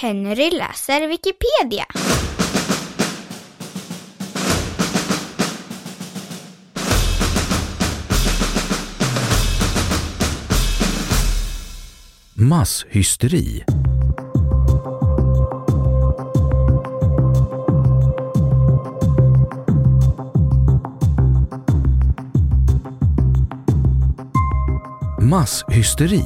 Henry läser Wikipedia. Masshysteri. Masshysteri,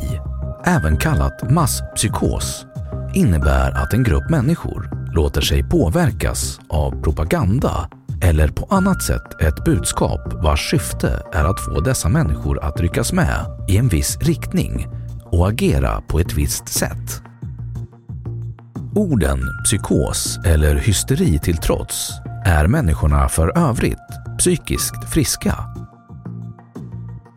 även kallat masspsykos, innebär att en grupp människor låter sig påverkas av propaganda eller på annat sätt ett budskap vars syfte är att få dessa människor att ryckas med i en viss riktning och agera på ett visst sätt. Orden psykos eller hysteri till trots är människorna för övrigt psykiskt friska.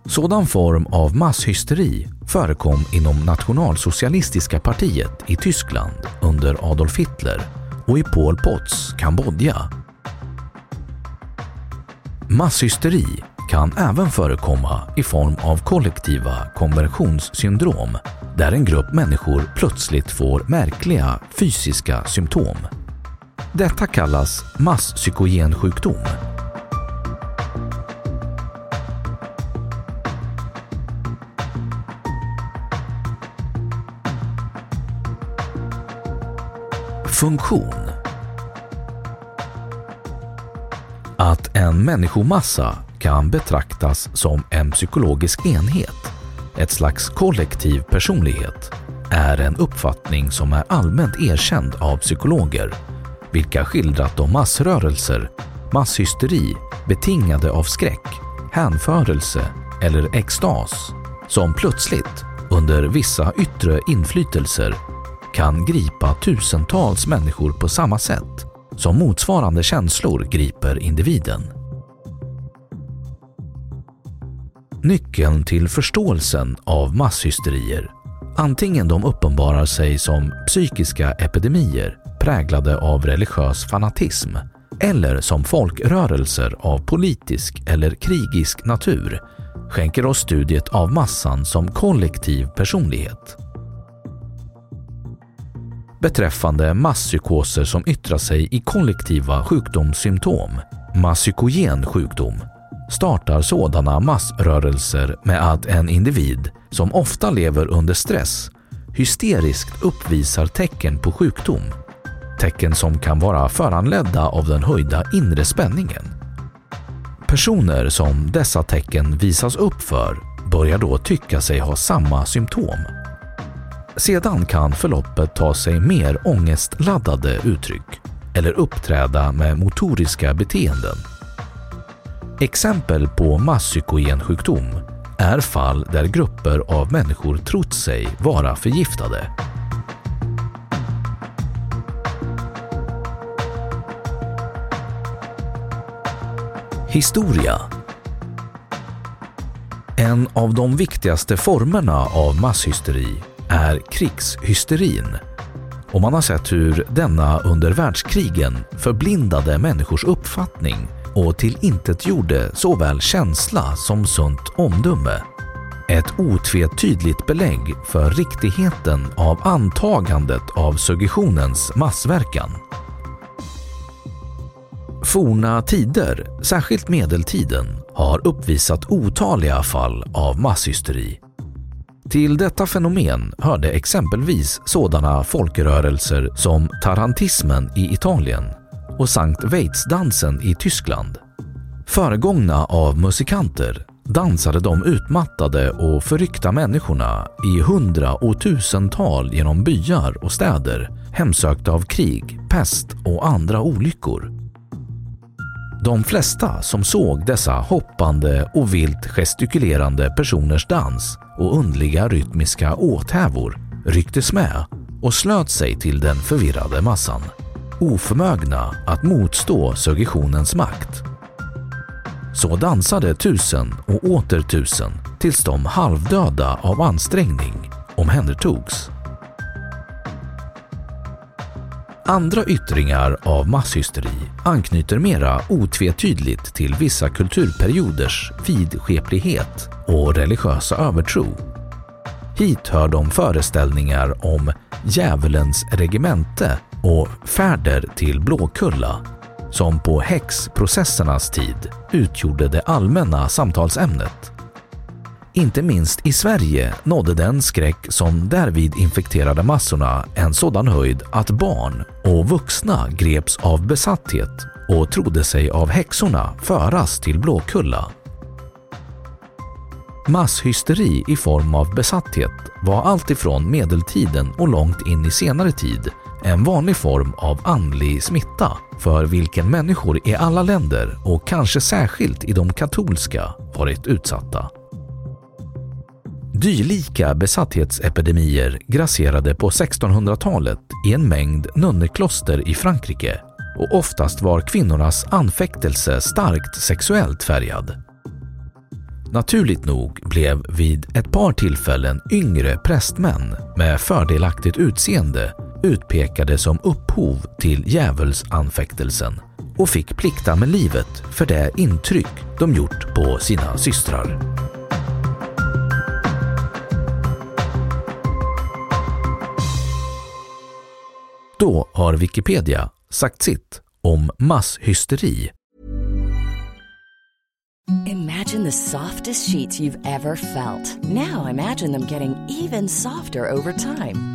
Sådan form av masshysteri förekom inom nationalsocialistiska partiet i Tyskland under Adolf Hitler och i Pol Pots Kambodja. Masshysteri kan även förekomma i form av kollektiva konversionssyndrom där en grupp människor plötsligt får märkliga fysiska symptom. Detta kallas masspsykogensjukdom. Funktion. Att en människomassa kan betraktas som en psykologisk enhet, ett slags kollektiv personlighet, är en uppfattning som är allmänt erkänd av psykologer, vilka skildrat de massrörelser, masshysteri betingade av skräck, hänförelse eller extas som plötsligt, under vissa yttre inflytelser, kan gripa tusentals människor på samma sätt som motsvarande känslor griper individen. Nyckeln till förståelsen av masshysterier, antingen de uppenbarar sig som psykiska epidemier präglade av religiös fanatism eller som folkrörelser av politisk eller krigisk natur, skänker oss studiet av massan som kollektiv personlighet beträffande masspsykoser som yttrar sig i kollektiva sjukdomssymptom, masspsykogen sjukdom, startar sådana massrörelser med att en individ som ofta lever under stress hysteriskt uppvisar tecken på sjukdom. Tecken som kan vara föranledda av den höjda inre spänningen. Personer som dessa tecken visas upp för börjar då tycka sig ha samma symptom sedan kan förloppet ta sig mer ångestladdade uttryck eller uppträda med motoriska beteenden. Exempel på masspsykogensjukdom är fall där grupper av människor trott sig vara förgiftade. Historia En av de viktigaste formerna av masshysteri är krigshysterin och man har sett hur denna under världskrigen förblindade människors uppfattning och tillintetgjorde såväl känsla som sunt omdöme. Ett otvetydigt belägg för riktigheten av antagandet av suggestionens massverkan. Forna tider, särskilt medeltiden, har uppvisat otaliga fall av masshysteri. Till detta fenomen hörde exempelvis sådana folkrörelser som tarantismen i Italien och Sankt Veitsdansen i Tyskland. Föregångna av musikanter dansade de utmattade och förryckta människorna i hundra och tusental genom byar och städer hemsökta av krig, pest och andra olyckor. De flesta som såg dessa hoppande och vilt gestikulerande personers dans och undliga rytmiska åthävor rycktes med och slöt sig till den förvirrade massan, oförmögna att motstå suggestionens makt. Så dansade tusen och åter tusen tills de halvdöda av ansträngning omhändertogs. Andra yttringar av masshysteri anknyter mera otvetydigt till vissa kulturperioders vidskeplighet och religiösa övertro. Hit hör de föreställningar om djävulens regemente och färder till Blåkulla som på häxprocessernas tid utgjorde det allmänna samtalsämnet. Inte minst i Sverige nådde den skräck som därvid infekterade massorna en sådan höjd att barn och vuxna greps av besatthet och trodde sig av häxorna föras till Blåkulla. Masshysteri i form av besatthet var alltifrån medeltiden och långt in i senare tid en vanlig form av andlig smitta för vilken människor i alla länder och kanske särskilt i de katolska varit utsatta. Dylika besatthetsepidemier grasserade på 1600-talet i en mängd nunnekloster i Frankrike och oftast var kvinnornas anfäktelse starkt sexuellt färgad. Naturligt nog blev vid ett par tillfällen yngre prästmän med fördelaktigt utseende utpekade som upphov till djävulsanfäktelsen och fick plikta med livet för det intryck de gjort på sina systrar. Då har Wikipedia sagt sitt om masshysteri. Imagine the softest sheets you've ever felt. Now imagine them getting even softer over time.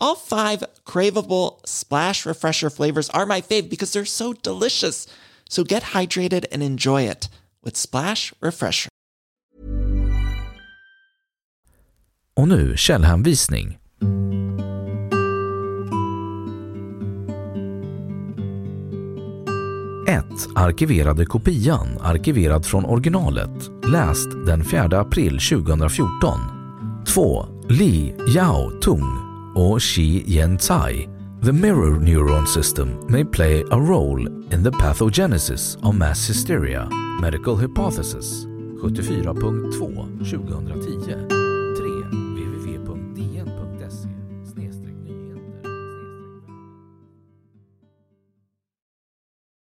All five craveable splash refresher flavors are my fave because they're so delicious. So get hydrated and enjoy it with Splash Refresher. Och nu källhänvisning. Ett Arkiverade kopian, arkiverad från originalet, läst den 4 april 2014. 2. Li Yao Tung och Shi Yen Tai, The mirror neuron system may play a role in the pathogenesis of mass hysteria. Medical hypothesis 74.2 2010.